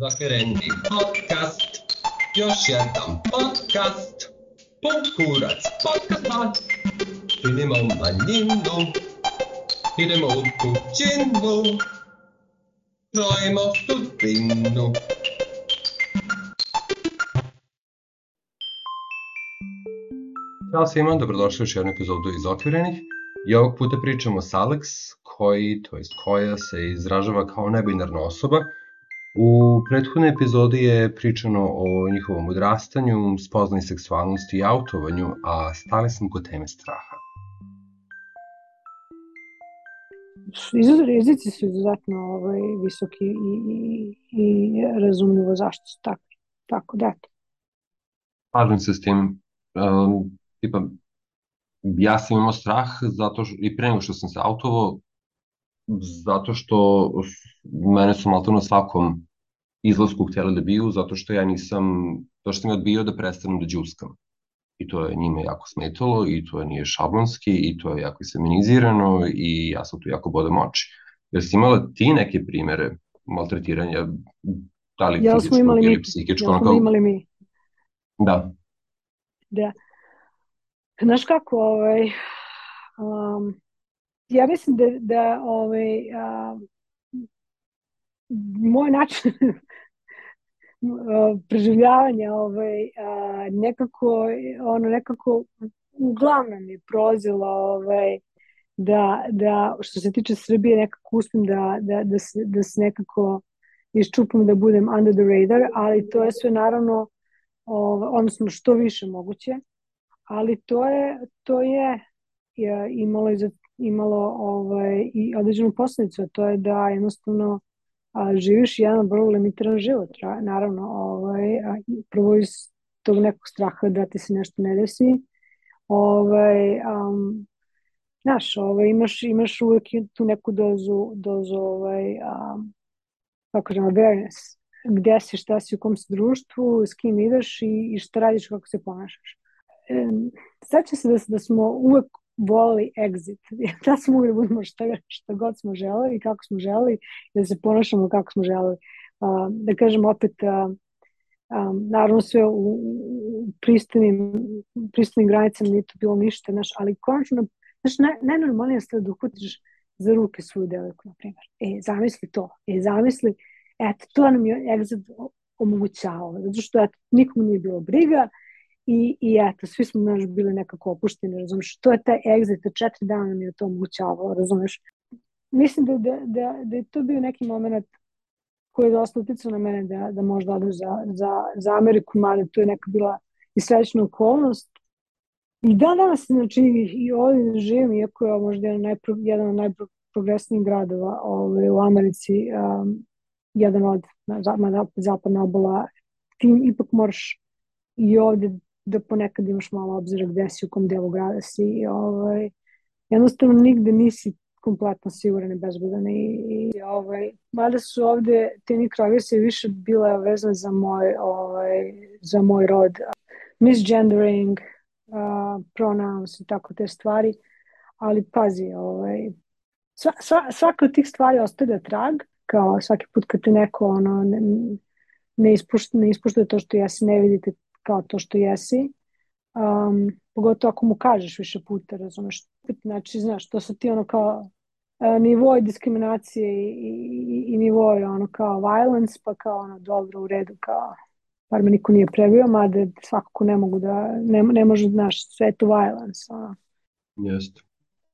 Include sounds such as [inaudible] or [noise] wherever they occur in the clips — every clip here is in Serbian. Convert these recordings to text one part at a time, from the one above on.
Zakrenuti podcast, još jedan podcast, pun kurac podcast, činimo manjinu, idemo u kućinu, krojimo sudbinu. Ćao svima, dobrodošli u još jednu epizodu iz Okvirenih. I ovog puta pričamo s Alex, koji, to jest koja se izražava kao nebinarna osoba, U prethodnoj epizodi je pričano o njihovom odrastanju, spoznaj seksualnosti i autovanju, a stali smo kod teme straha. Rizici su izuzetno ovaj, visoki i, i, i razumljivo zašto su takvi. Tako da, eto. Slažem se s tim. Um, tipa, ja sam imao strah zato što, i pre nego što sam se autovao, zato što mene su malo na svakom izlasku htjeli da biju, zato što ja nisam, to što sam ja odbio da prestanem da džuskam. I to je njime jako smetalo, i to je nije šablonski, i to je jako seminizirano, i ja sam tu jako bodem oči. Jer si imala ti neke primere maltretiranja, da li ja fizičkog imali ili mi. psihičkog? Ja smo imali mi. Da. Da. Znaš kako, ovaj, um, ja mislim da, da ovaj, a, moj način [laughs] preživljavanja ovaj, a, nekako, ono, nekako uglavnom je prozilo ovaj, da, da što se tiče Srbije nekako uspim da, da, da, se, da se nekako iščupam da budem under the radar, ali to je sve naravno ovaj, odnosno što više moguće, ali to je, to je, je imalo i za imalo ovaj, i određenu posledicu, to je da jednostavno a, živiš jedan vrlo limitiran život. Naravno, ovaj, a, prvo iz tog nekog straha da ti se nešto ne desi, ovaj, um, znaš, ovaj, imaš, imaš uvek tu neku dozu, dozu ovaj, um, kako kažem, awareness, gde si, šta si, u kom si društvu, s kim ideš i, i šta radiš, kako se ponašaš. E, seća se da, da smo uvek voleli exit. [laughs] Da smo mogli da budemo šta, šta god smo želeli kako smo želeli da se ponašamo kako smo želeli. Uh, da kažem opet, uh, um, naravno sve u, u pristojnim granicama nije to bilo ništa, znaš, ali konačno, znaš, naj, najnormalnija stvar da uhvatiš za ruke svoju devojku, na primjer. E, zamisli to. E, zamisli, eto, to nam je exit omogućavao, zato što eto, nikom nije bilo briga, I, i eto, svi smo naš bili nekako opušteni, razumeš, to je taj exit, četiri dana mi je to omogućavalo, razumeš. Mislim da, da, da, da je to bio neki moment koji je dosta uticao na mene da, da možda odem za, za, za Ameriku, mada to je neka bila i srećna okolnost. I dan danas, znači, i ovdje živim, iako je možda jedan, najpro, jedan od najprogresnijih gradova ovaj, u Americi, um, jedan od zapadna obola, ti ipak moraš i ovde da ponekad imaš malo obzira gde si, u kom delu grada si. I, ovaj, jednostavno nigde nisi kompletno siguran i bezbedan i, i ovaj, mada su ovde te mikroagresije više bile vezane za moj, ovaj, za moj rod. Misgendering, uh, pronouns i tako te stvari, ali pazi, ovaj, sva, sva, svaka od tih stvari ostavlja trag, kao svaki put kad te neko ono, ne, ne, ispušta, ne ispušta to što ja se ne vidite kao to što jesi, um, pogotovo ako mu kažeš više puta, razumeš, znači, znaš, to su ti ono kao uh, nivoj diskriminacije i, i, i nivoj ono kao violence, pa kao ono dobro u redu, kao par me niko nije prebio, mada svakako ne mogu da, ne, ne može, znaš, sve to violence, ono. Jeste.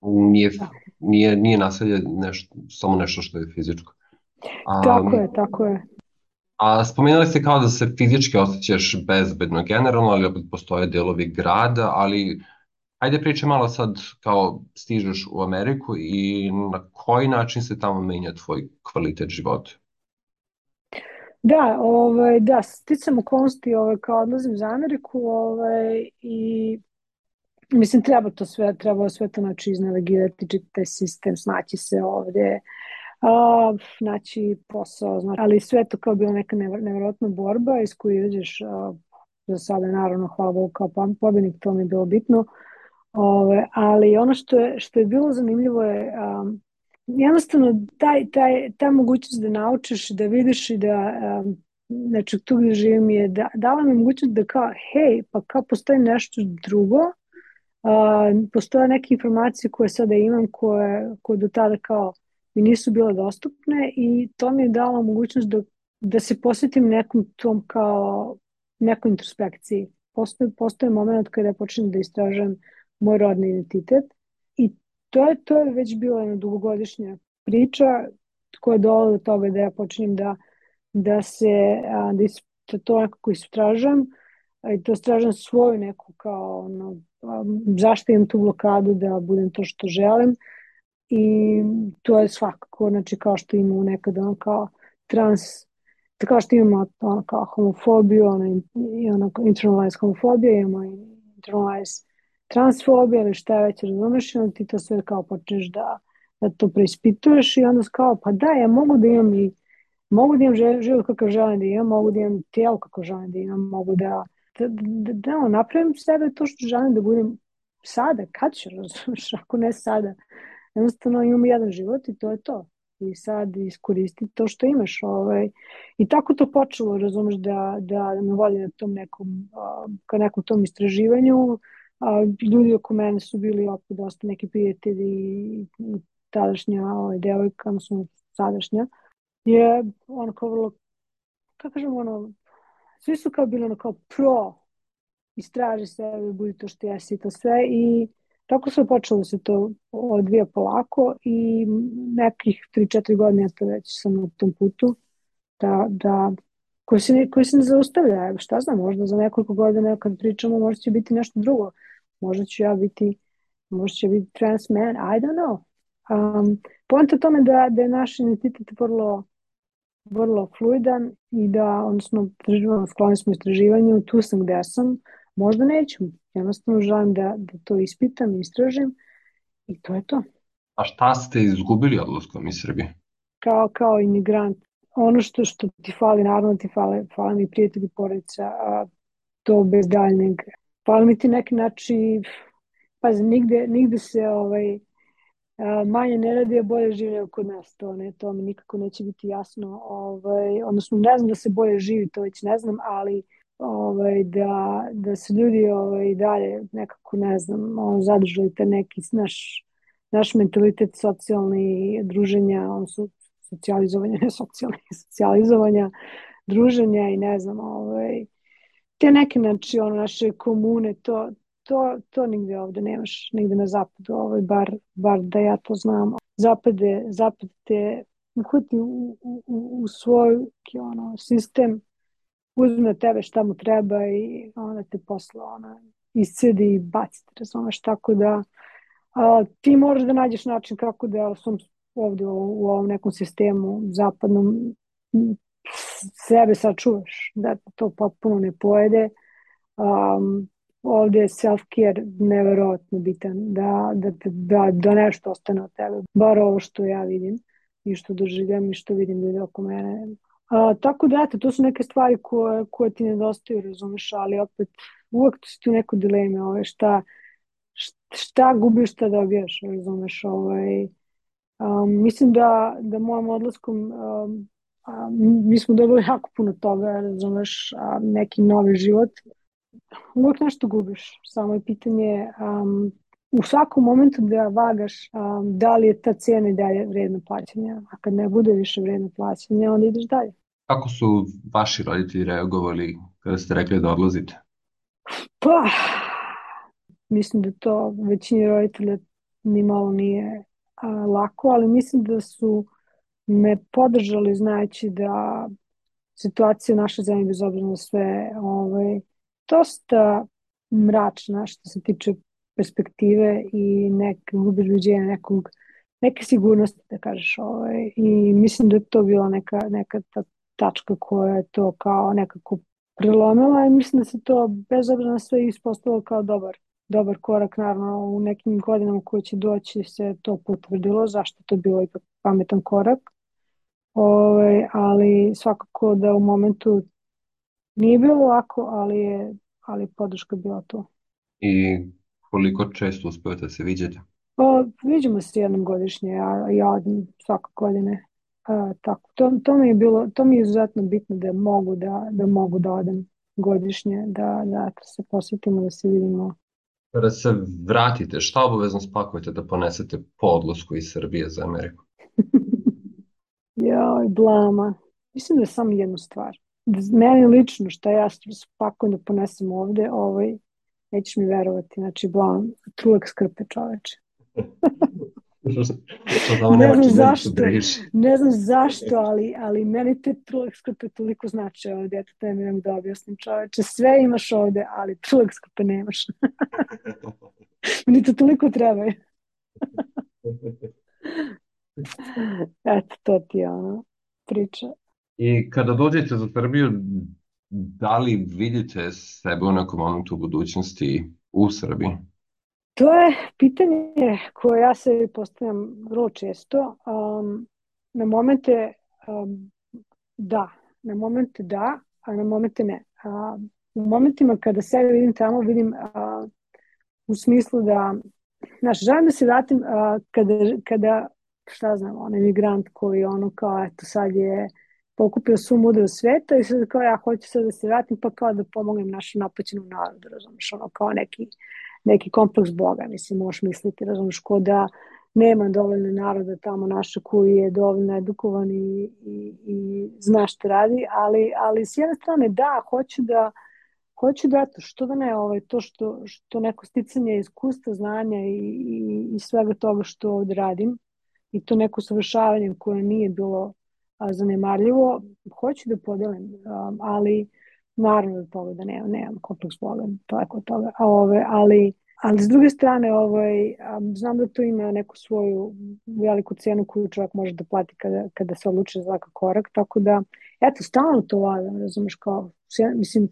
Nije, da. nije, nije nasilje nešto, samo nešto što je fizičko. Um, tako je, tako je. A spomenuli ste kao da se fizički osjećaš bezbedno generalno, ali opet postoje delovi grada, ali ajde pričaj malo sad kao stižeš u Ameriku i na koji način se tamo menja tvoj kvalitet života? Da, ovaj, da, sticam okolnosti ovaj, kao odlazim za Ameriku ovaj, i mislim treba to sve, treba sve to znači iznavigirati, taj sistem, snaći se ovde, a, naći posao, znači, ali sve to kao bila neka nevjerojatna borba iz koje izađeš za sada naravno hvala Bogu kao pobednik, to mi je bilo bitno. Ove, ali ono što je, što je bilo zanimljivo je um, jednostavno taj, taj, ta mogućnost da naučiš, da vidiš i da um, znači tu gde živim je da, dala mi mogućnost da kao, hej, pa kao postoji nešto drugo, a, postoje neke informacije koje sada imam, koje, koje do tada kao mi nisu bile dostupne i to mi je dalo mogućnost da, da se posvetim nekom tom kao nekoj introspekciji. Postoje, postoje moment kada počnem da istražujem moj rodni identitet i to je, to je već bila jedna dugogodišnja priča koja je dola do toga da ja počnem da, da se da, is, da to nekako istražujem i da istražujem svoju neku kao ono, zašto imam tu blokadu da budem to što želim i to je svakako, znači kao što imamo nekad ono kao trans, kao što imamo ono kao homofobiju, ono, i ono internalized homofobija, imamo internalized transfobija ili šta već razumeš onda ti to sve kao počneš da, da to preispituješ i onda kao pa da, ja mogu da imam i mogu da imam život kakav želim da imam, mogu da imam tijelo kako želim da imam, mogu da da, da, da, napravim sebe to što želim da budem sada, kad ću, [laughs] razumiješ, ako ne sada. Jednostavno imam jedan život i to je to. I sad iskoristi to što imaš. Ovaj. I tako to počelo, razumeš, da, da me vodi na tom nekom, ka nekom tom istraživanju. Ljudi oko mene su bili opet dosta neki prijatelji i tadašnja ovaj, devojka, odnosno sadašnja, je ono kao vrlo, kako kažem, ono, svi su kao bili ono kao pro, istraži sebe, budi to što jesi i to sve i tako se počelo da se to odvija polako i nekih 3-4 godine to već sam na tom putu da, da koji se, koji se ne zaustavlja. Šta znam, možda za nekoliko godina kad pričamo možda će biti nešto drugo. Možda ću ja biti, možda će biti trans man, I don't know. Um, Pojenta tome da, da je naš identitet vrlo vrlo fluidan i da, odnosno, skloni smo istraživanju, tu sam gde sam, možda neću. Jednostavno želim da, da to ispitam, istražim i to je to. A šta ste izgubili odlaskom iz Srbije? Kao, kao imigrant. Ono što, što ti fali, naravno ti fale, fale mi prijatelji porodica, a to bez daljnjeg. Fali mi ti neki način, pa nigde, nigde se ovaj, manje ne radi, a bolje življe kod nas. To, ne, to mi nikako neće biti jasno. Ovaj, odnosno, ne znam da se bolje živi, to već ne znam, ali ovaj, da, da se ljudi ovaj, dalje nekako, ne znam, on, zadržali te neki naš, naš mentalitet socijalni druženja, on su socijalizovanja, [laughs] ne socijalni, socijalizovanja, druženja i ne znam, ovaj, te neke, znači, ono, naše komune, to, to, to nigde ovde nemaš, nigde na zapadu, ovaj, bar, bar da ja to znam. Zapad, je, zapad te uhvati u, u, u svoj ono, sistem, uzme tebe šta mu treba i ona te posla ona, iscedi i baci te, razumeš, tako da a, ti moraš da nađeš način kako da sam ovde u, u ovom nekom sistemu zapadnom sebe sačuvaš, da to potpuno ne pojede. Um, ovde je self-care neverovatno bitan, da, da, da, da nešto ostane od tebe, bar ovo što ja vidim i što doživljam i što vidim ljudi oko mene. A, tako da, eto, to su neke stvari koje, koje ti nedostaju, razumeš, ali opet uvek si tu neko dileme, ovaj, šta, šta gubiš, šta dobijaš, razumeš, ovaj, um, mislim da, da mojom odlaskom um, um, mi smo dobili jako puno toga, razumeš, um, neki novi život, uvek nešto gubiš. Samo je pitanje um, u svakom momentu da vagaš um, da li je ta cena i dalje vredno plaćanja, a kad ne bude više vredno plaćanja, onda ideš dalje. Kako su vaši roditelji reagovali kada ste rekli da odlazite? Pa, mislim da to većini roditelja ni malo nije a, lako, ali mislim da su me podržali znajući da situacija u našoj zemlji bez obzira na sve ovaj, dosta mračna što se tiče perspektive i neke ubeđenja nekog neke sigurnosti da kažeš ovaj, i mislim da je to bila neka, neka ta tačka koja je to kao nekako prelomila i mislim da se to bez obzira na sve ispostavilo kao dobar dobar korak naravno u nekim godinama koje će doći se to potvrdilo zašto to bilo ipak pametan korak ovaj, ali svakako da u momentu Nije bilo lako, ali je ali podrška bila tu. I koliko često uspevate da se viđate? Pa, viđamo se jednom godišnje, ja, ja svake godine. A, tako, to, to mi je bilo, to mi je izuzetno bitno da mogu da, da mogu da odem godišnje, da, da se posvetimo, da se vidimo. Kada se vratite, šta obavezno spakujete da ponesete po odlasku iz Srbije za Ameriku? [laughs] Joj, blama. Mislim da je samo jednu stvar. Da meni lično šta ja spakujem da ponesem ovde, ovaj, nećeš mi verovati, znači blam, trulek skrpe čoveče. [laughs] ne znam zašto, ne znam zašto, ali, ali meni te trulek skrpe toliko znače ovde, eto te mi nam da objasnim čoveče, sve imaš ovde, ali trulek skrpe nemaš. [laughs] Meni to toliko treba. [laughs] eto, to ti je ono priča. I kada dođete za Srbiju, da li vidite sebe u nekom momentu u budućnosti u Srbiji? To je pitanje koje ja se postavljam vrlo često. Um, na momente um, da, na momente da, a na momente ne. A, u momentima kada sebe vidim tamo, vidim a, u smislu da, znaš, želim da se vratim a, kada, kada, šta znam, onaj migrant koji ono kao, eto sad je pokupio svu mudru sveta i sad kao ja hoću sad da se vratim pa kao da pomognem našem napaćenom narodu, razumiješ, ono kao neki neki kompleks Boga, mislim, možeš misliti, razumiješ, ko da nema dovoljno naroda tamo naša koji je dovoljno edukovan i, i, i zna što radi, ali, ali s jedne strane da, hoću da hoću da, eto, što da ne, ovaj, to što, što neko sticanje iskustva, znanja i, i, i svega toga što ovde radim i to neko savršavanje koje nije bilo a, zanemarljivo, hoću da podelim, a, ali Naravno da toga da nemam, nemam kompleks Boga, tako toga. A ove, ali, ali s druge strane, ovaj, znam da to ima neku svoju veliku cenu koju čovjek može da plati kada, kada se odluči za takav korak, tako da, eto, stalno to valjam, razumeš, kao, mislim,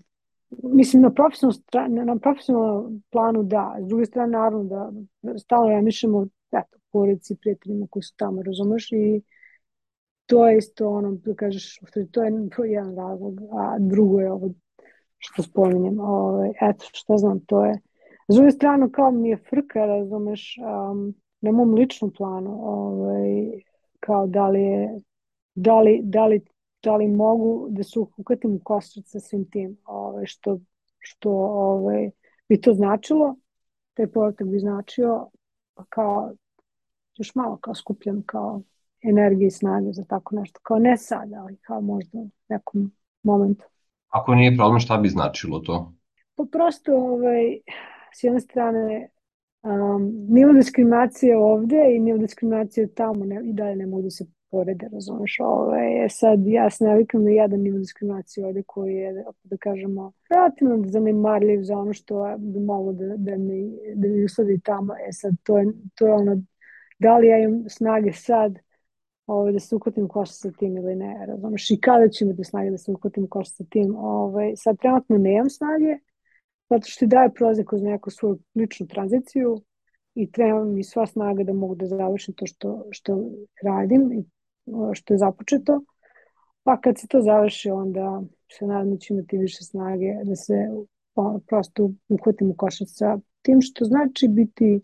mislim na profesionalnom, na profesionalnom planu da, s druge strane naravno da stalno ja mišljamo eto, porodici, prijateljima koji su tamo, razumeš, i to je isto ono, da kažeš, to je, jedan razlog, a drugo je ovo što spominjem. Ove, ovaj, eto, što znam, to je. S druge strane, kao mi je frka, razumeš, um, na mom ličnom planu, ovaj, kao da li je, da li, da li, da li mogu da se uhvatim u košac sa svim tim, ovaj, što, što ovaj, bi to značilo, taj povratak bi značio kao još malo kao skupljam kao energije i snage za tako nešto. Kao ne sad, ali kao možda u nekom momentu. Ako nije problem, šta bi značilo to? Pa prosto, ovaj, s jedne strane, um, nivo diskriminacije ovde i nivo diskriminacije tamo ne, i dalje ne mogu da se porede, razumeš, ovaj, e sad ja se navikam na jedan nivo diskriminacije ovde koji je, da kažemo, relativno zanemarljiv za ono što bi moglo da, da mi, da mi usadi tamo, e sad to je, to je ono, da li ja imam snage sad ovaj, da se uhvatim u košta sa tim ili ne, razumeš, i kada ću imati snage da se uhvatim u košta sa tim. Ovaj, sad trenutno nemam snage, zato što ti daje prozir kroz neku svoju ličnu tranziciju i treba mi sva snaga da mogu da završim to što, što radim i što je započeto. Pa kad se to završi, onda se nadam da ću imati više snage da se prosto uhvatim u košac sa tim što znači biti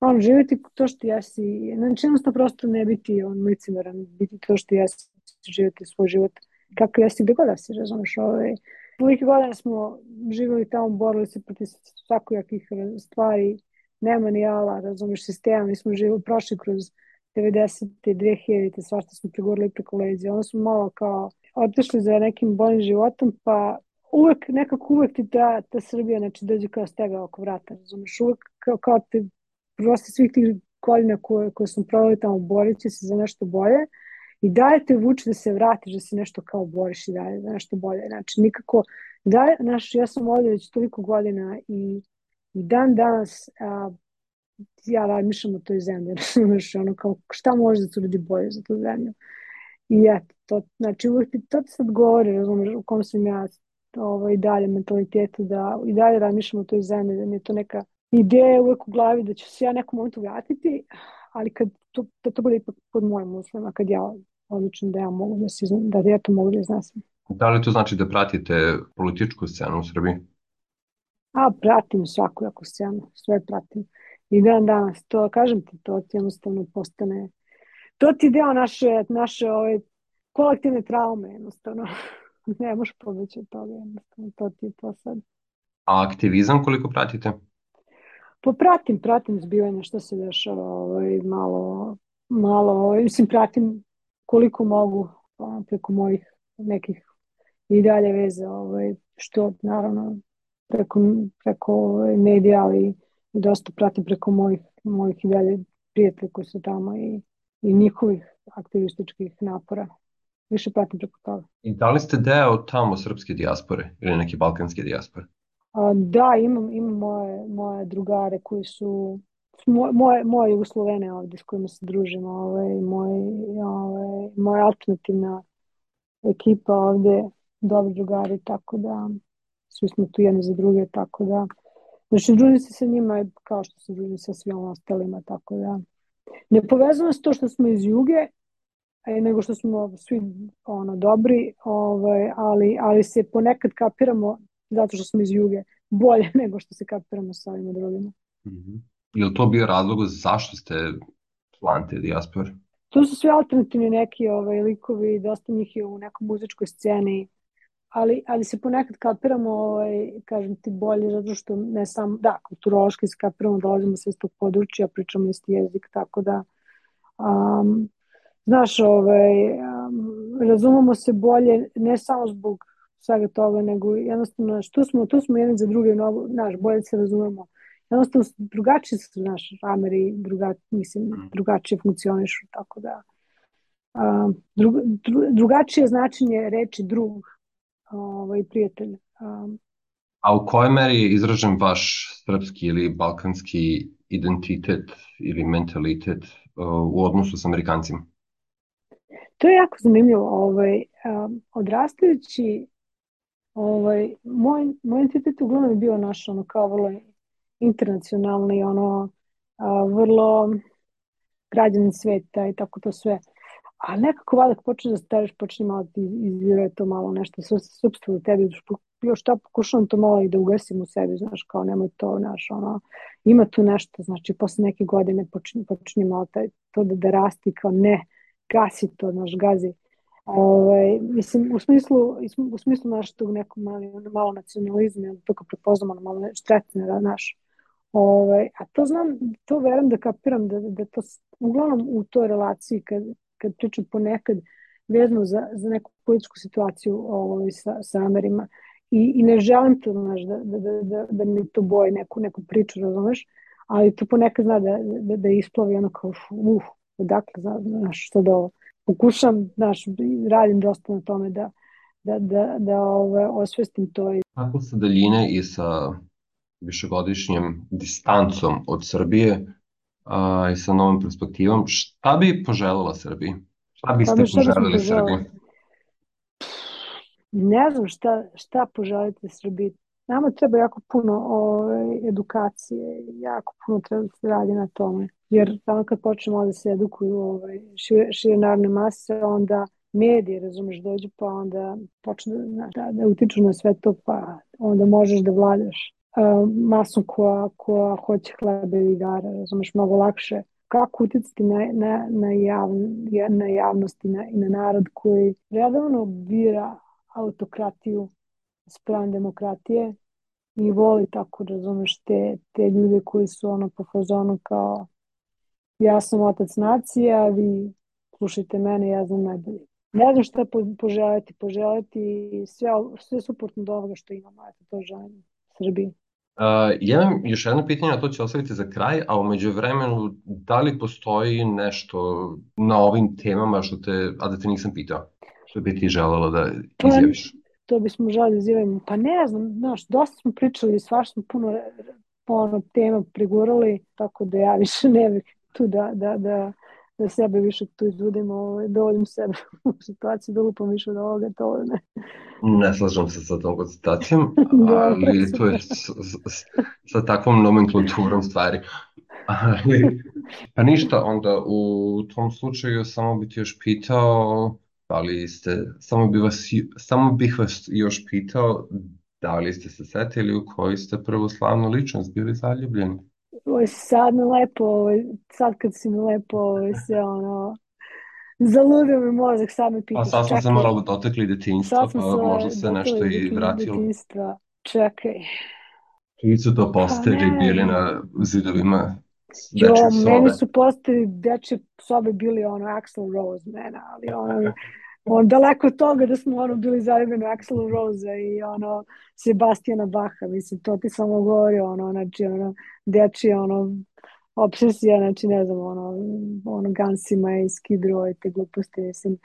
on živjeti to što jesi, znači jednostavno prosto ne biti on licimeran, biti to što jesi, živjeti svoj život kako jesi gde god da si, razumeš, ovaj, Uvijek godina smo živjeli tamo, borili se protiv svakojakih stvari, nema ni ala, razumeš, sistema, mi smo živjeli, prošli kroz 90. 2000. svašta smo pregorili preko leđa, onda smo malo kao otišli za nekim boljim životom, pa uvek, nekako uvek ti ta, ta Srbija, znači, dođe kao stega oko vrata, razumeš, uvek kao, kao te prosto svih tih godina koje, koje sam provali tamo borići se za nešto bolje i daje te vuče da se vratiš, da se nešto kao boriš i daje za nešto bolje. Znači, nikako, da, znaš, ja sam ovdje već toliko godina i, i dan danas a, ja razmišljam o toj zemlji, [laughs] znaš, ono kao šta može da se uradi bolje za tu zemlju. I eto, to, znači uvijek ti to sad govori, razumeš, u kom sam ja ovaj, dalje mentalitetu da i dalje razmišljam o toj zemlji, da mi je to neka ideja uvek u glavi da ću se ja nekom momentu vratiti, ali kad to, da to bude ipak pod mojim uslovima, kad ja odlučim da ja mogu da se da ja to mogu da iznesem. Da li to znači da pratite političku scenu u Srbiji? A, pratim svaku jako scenu, sve pratim. I dan danas, to kažem ti, to ti jednostavno postane, to ti deo naše, naše ove kolektivne traume, jednostavno. [laughs] ne možeš pobeći od toga, jednostavno. To ti je to sad. A aktivizam koliko pratite? Pa pratim, zbivanje što se dešava, ovaj, malo, malo, ovaj, mislim, pratim koliko mogu pa, preko mojih nekih i dalje veze, ovaj, što naravno preko, preko ovaj, medija, ali dosta pratim preko mojih, mojih i dalje prijatelja koji su tamo i, i njihovih aktivističkih napora. Više pratim preko toga. I da li ste deo tamo srpske dijaspore ili neke balkanske dijaspore? Da, imam, imam moje, moje drugare koji su moje, moje, Jugoslovene ovde s kojima se družimo, ovaj, moj, ovaj, moja alternativna ekipa ovde, dobri drugari, tako da svi smo tu jedni za druge, tako da znači družim se sa njima kao što se družim sa svim ostalima, tako da. Ne povezano s to što smo iz juge, nego što smo svi ono dobri, ovaj, ali, ali se ponekad kapiramo zato što smo iz juge bolje [laughs] nego što se kapiramo sa ovima drugima. Mm -hmm. Je to bio razlog zašto ste član te dijaspore? To su sve alternativni neki ovaj, likovi, dosta njih je u nekoj muzičkoj sceni, ali, ali se ponekad kapiramo, ovaj, kažem ti, bolje, zato što ne sam, da, kulturološki se kapiramo, dolazimo sa istog područja, pričamo isti jezik, tako da, um, znaš, ovaj, um, razumemo se bolje, ne samo zbog svega toga, nego jednostavno, znaš, tu smo, tu smo jedan za druge, no, znaš, bolje se razumemo. Jednostavno, drugačije su, znaš, Ameri, druga, mislim, mm. drugačije funkcionišu, tako da, um, dru, dru, drugačije značenje reči drug, ovaj, prijatelj. Um, A u kojoj meri je izražen vaš srpski ili balkanski identitet ili mentalitet uh, u odnosu s Amerikancima? To je jako zanimljivo. Ovaj, um, odrastajući, ovaj, moj, moj identitet uglavnom je bio naš ono, kao vrlo internacionalni, ono, a, vrlo građanin sveta i tako to sve. A nekako vada počne da stariš, počne malo da ti izvire to malo nešto, substvo u tebi, još šta pokušavam to malo i da ugasim u sebi, znaš, kao nemoj to, znaš, ono, ima tu nešto, znači, posle neke godine počne, počne malo taj, to da, da rasti, kao ne, gasi to, znaš, gazi. Ovaj, mislim, u smislu, u smislu naš tog nekog malo, malo nacionalizma, to kao prepoznamo, malo štretne, da, naš, Ovaj, a to znam, to verujem da kapiram, da, da to uglavnom u toj relaciji kad, kad pričam ponekad vezano za, za neku političku situaciju ovaj, sa, sa Amerima i, i ne želim to, znaš, da, da, da, da, da mi to boje neku, neku priču, razumeš, ali to ponekad zna da, da, da isplavi ono kao, uf, odakle, znaš, što da ovo. Pokušam, znaš, radim dosta na tome da, da, da, da ove, ovaj, osvestim to. Kako sa daljine i sa višegodišnjem distancom od Srbije a, i sa novom perspektivom, šta bi poželjela Srbiji? Šta biste pa, poželjeli Srbiji? Ne znam šta, šta poželite Srbiji. Nama treba jako puno o, ovaj, edukacije, jako puno treba da se radi na tome. Jer tamo kad počnemo da se edukuju ovaj, šire, šire narodne mase, onda medije, razumeš, dođu pa onda počne da, da, da utiču na sve to, pa onda možeš da vladaš masom koja, koja hoće hleba i igara, razumeš, mnogo lakše. Kako uticati na, na, na, jav, na javnost i na, i na narod koji redovno bira autokratiju sprem demokratije i voli tako, razumeš, te, te ljude koji su ono po fazonu kao ja sam otac nacije, a vi slušajte mene, ja znam najbolje. Ne znam šta po, poželjeti, poželjeti sve, sve suportno do ovoga što imamo, eto to želim Srbiji. Uh, ja imam još jedno pitanje, a to ću ostaviti za kraj, a umeđu vremenu, da li postoji nešto na ovim temama što te, a da te nisam pitao, što bi ti želela da pa, izjaviš? To bismo želeli da izjavimo. Pa ne znam, znaš, dosta smo pričali, svaš smo puno ono, tema prigurali, tako da ja više ne bih tu da, da, da, da sebe više tu izvodim, ovaj, dovoljim sebe u situaciji da lupam više od ovoga, to ne. Ne slažem se sa tom konstatacijom, [laughs] da, ali to je s, s, sa takvom nomenklaturom stvari. [laughs] Ali, pa ništa, onda u tom slučaju samo bih ti još pitao da li ste, samo bih vas, samo bih vas još pitao da li ste se setili u koji ste prvoslavnu ličnost bili zaljubljeni? Ovo sad me lepo, sad kad si me lepo, ovo se ono, zaludio mi mozak, sad me pitaš. Pa sad smo se čekaj. malo dotakli detinjstva, pa se možda se nešto i vratilo. detinjstva. Čekaj. Čiji su to posteri Pa ne. bili na zidovima Jo, meni su posteri dečje sobe bili ono Axl Rose mena, ali ono, on daleko od toga da smo ono bili zaljubljeni Axl Rose i ono Sebastijana Baha, mislim, to ti samo govori ono, znači ono, dečje ono, obsesija, znači ne znam, ono, ono Gansima i Skid Row i te gluposti, mislim,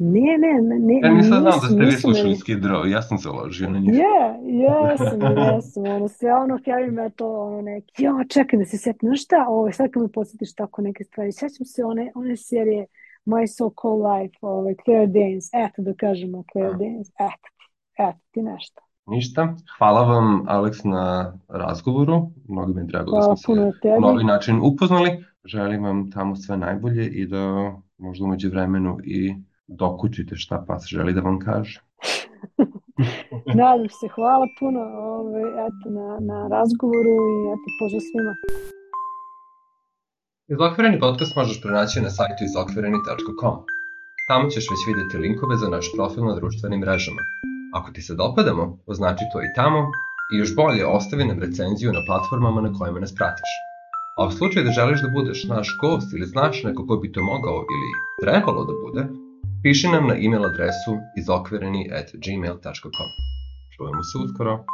ne, ne, ne, ne, Ja nisam znao da ste vi slušali Row, ja sam se ložio na njih. Je, jesam, jesam, ono, sve ono heavy metal, ono neki, jo, čekaj da se setim, znaš šta, ovo, sad kad me podsjetiš tako neke stvari, sećam se one, one serije My So Called Life, ovaj, Claire Danes, eto da kažemo Claire. Danes, eto, eto ti nešto. Ništa. Hvala vam, Aleks, na razgovoru. Mnogo mi je drago da Hvala smo puno se na ovaj način upoznali. Želim vam tamo sve najbolje i da možda umeđu vremenu i dokučite šta pas želi da vam kaže. [laughs] Nadam se, hvala puno ovaj, eto, na, na razgovoru i eto, pozdrav svima. Izokvireni podcast možeš pronaći na sajtu izokvireni.com. Tamo ćeš već videti linkove za naš profil na društvenim mrežama. Ako ti se dopadamo, označi to i tamo i još bolje ostavi nam recenziju na platformama na kojima nas pratiš. A u slučaju da želiš da budeš naš gost ili znaš neko ko bi to mogao ili trebalo da bude, piši nam na e-mail adresu izokvireni at gmail.com. Čujemo se uskoro.